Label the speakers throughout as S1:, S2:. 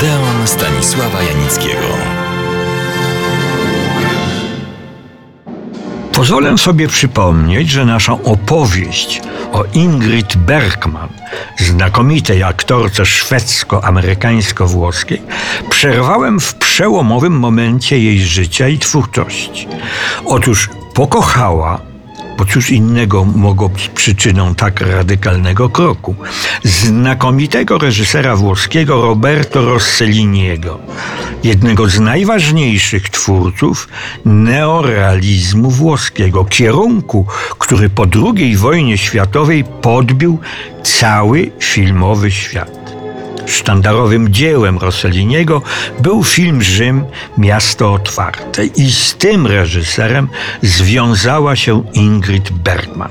S1: Odeon Stanisława Janickiego.
S2: Pozwolę sobie przypomnieć, że naszą opowieść o Ingrid Bergman, znakomitej aktorce szwedzko-amerykańsko-włoskiej, przerwałem w przełomowym momencie jej życia i twórczości. Otóż pokochała bo cóż innego mogło być przyczyną tak radykalnego kroku. Znakomitego reżysera włoskiego Roberto Rosselliniego, jednego z najważniejszych twórców neorealizmu włoskiego, kierunku, który po II wojnie światowej podbił cały filmowy świat. Sztandarowym dziełem Rosselliniego był film Rzym Miasto Otwarte i z tym reżyserem związała się Ingrid Bergman.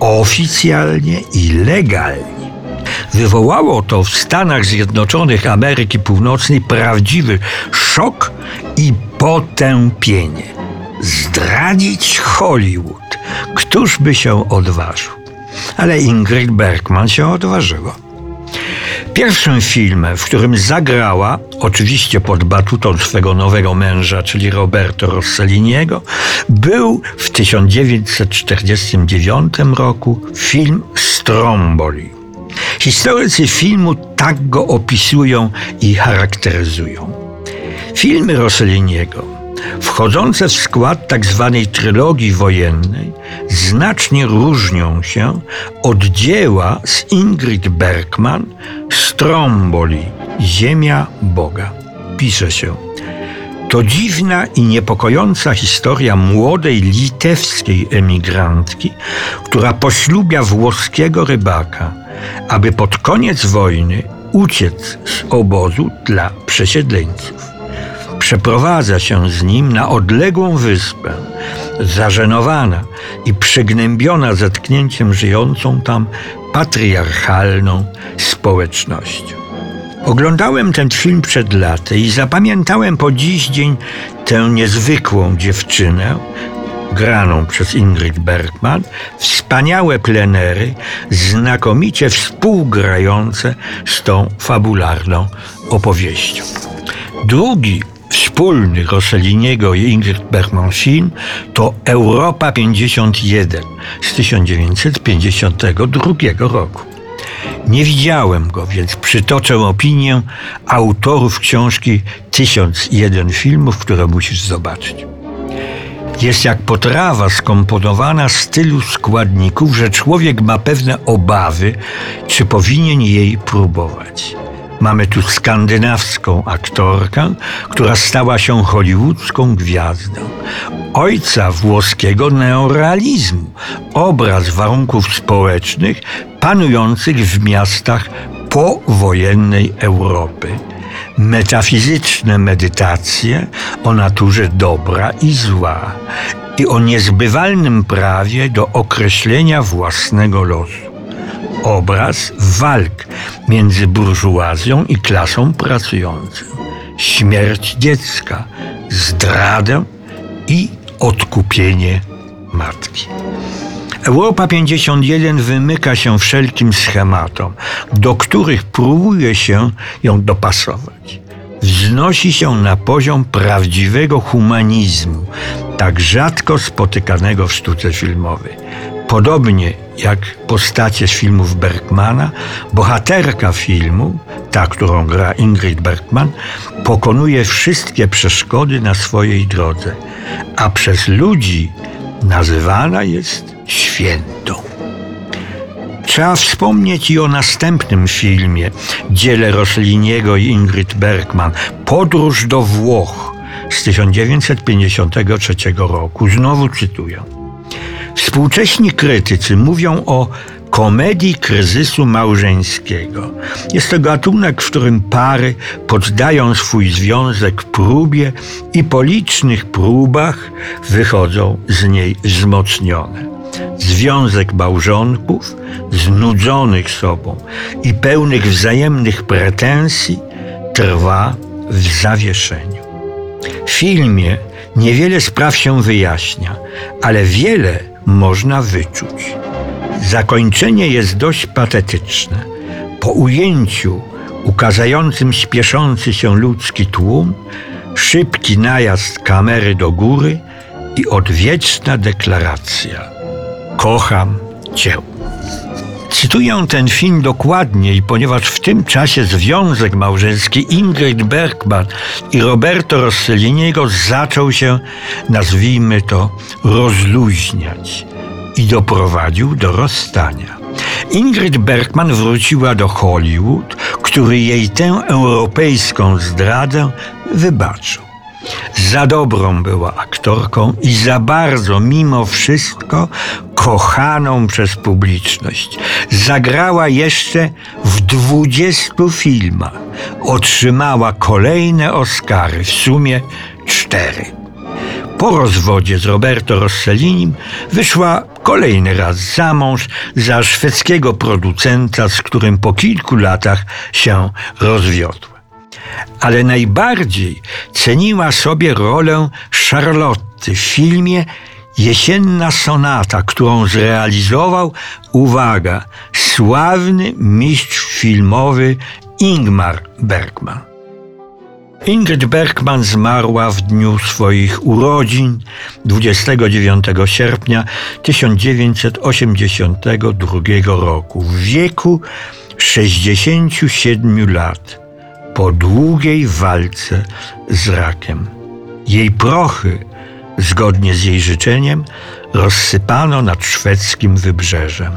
S2: Oficjalnie i legalnie. Wywołało to w Stanach Zjednoczonych Ameryki Północnej prawdziwy szok i potępienie. Zdradzić Hollywood. Któż by się odważył? Ale Ingrid Bergman się odważyła. Pierwszym filmem, w którym zagrała, oczywiście pod batutą swego nowego męża, czyli Roberto Rosselliniego, był w 1949 roku film Stromboli. Historycy filmu tak go opisują i charakteryzują. Filmy Rosselliniego wchodzące w skład tzw. Tak trylogii wojennej, znacznie różnią się od dzieła z Ingrid Bergman Stromboli Ziemia Boga. Pisze się. To dziwna i niepokojąca historia młodej litewskiej emigrantki, która poślubia włoskiego rybaka, aby pod koniec wojny uciec z obozu dla przesiedleńców przeprowadza się z nim na odległą wyspę, zażenowana i przygnębiona zetknięciem żyjącą tam patriarchalną społecznością. Oglądałem ten film przed laty i zapamiętałem po dziś dzień tę niezwykłą dziewczynę, graną przez Ingrid Bergman, wspaniałe plenery, znakomicie współgrające z tą fabularną opowieścią. Drugi wspólny Rosselliniego i Ingrid Bergman film to Europa 51 z 1952 roku. Nie widziałem go, więc przytoczę opinię autorów książki 1001 filmów, które musisz zobaczyć. Jest jak potrawa skomponowana z tylu składników, że człowiek ma pewne obawy, czy powinien jej próbować. Mamy tu skandynawską aktorkę, która stała się hollywoodzką gwiazdą. Ojca włoskiego neorealizmu, obraz warunków społecznych panujących w miastach powojennej Europy. Metafizyczne medytacje o naturze dobra i zła i o niezbywalnym prawie do określenia własnego losu obraz walk między burżuazją i klasą pracującą. Śmierć dziecka, zdradę i odkupienie matki. Europa 51 wymyka się wszelkim schematom, do których próbuje się ją dopasować. Wznosi się na poziom prawdziwego humanizmu, tak rzadko spotykanego w sztuce filmowej. Podobnie jak postacie z filmów Bergmana, bohaterka filmu, ta, którą gra Ingrid Bergman, pokonuje wszystkie przeszkody na swojej drodze, a przez ludzi nazywana jest świętą. Trzeba wspomnieć i o następnym filmie, dziele Rosliniego i Ingrid Bergman, Podróż do Włoch z 1953 roku. Znowu cytuję. Współcześni krytycy mówią o komedii kryzysu małżeńskiego. Jest to gatunek, w którym pary poddają swój związek próbie i po licznych próbach wychodzą z niej wzmocnione. Związek małżonków, znudzonych sobą i pełnych wzajemnych pretensji, trwa w zawieszeniu. W filmie niewiele spraw się wyjaśnia, ale wiele można wyczuć. Zakończenie jest dość patetyczne. Po ujęciu ukazającym śpieszący się ludzki tłum, szybki najazd kamery do góry i odwieczna deklaracja: Kocham Cię. Cytuję ten film dokładniej, ponieważ w tym czasie związek małżeński Ingrid Bergman i Roberto Rosselliniego zaczął się, nazwijmy to, rozluźniać i doprowadził do rozstania. Ingrid Bergman wróciła do Hollywood, który jej tę europejską zdradę wybaczył. Za dobrą była aktorką i za bardzo, mimo wszystko, kochaną przez publiczność. Zagrała jeszcze w dwudziestu filmach. Otrzymała kolejne Oscary, w sumie cztery. Po rozwodzie z Roberto Rossellinim wyszła kolejny raz za mąż za szwedzkiego producenta, z którym po kilku latach się rozwiodła. Ale najbardziej ceniła sobie rolę Charlotty w filmie Jesienna sonata, którą zrealizował, uwaga, sławny mistrz filmowy Ingmar Bergman. Ingrid Bergman zmarła w dniu swoich urodzin 29 sierpnia 1982 roku w wieku 67 lat po długiej walce z rakiem. Jej prochy, zgodnie z jej życzeniem, rozsypano nad szwedzkim wybrzeżem.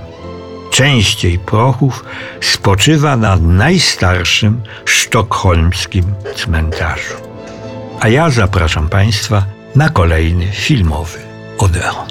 S2: Część jej prochów spoczywa na najstarszym sztokholmskim cmentarzu. A ja zapraszam Państwa na kolejny filmowy Odeon.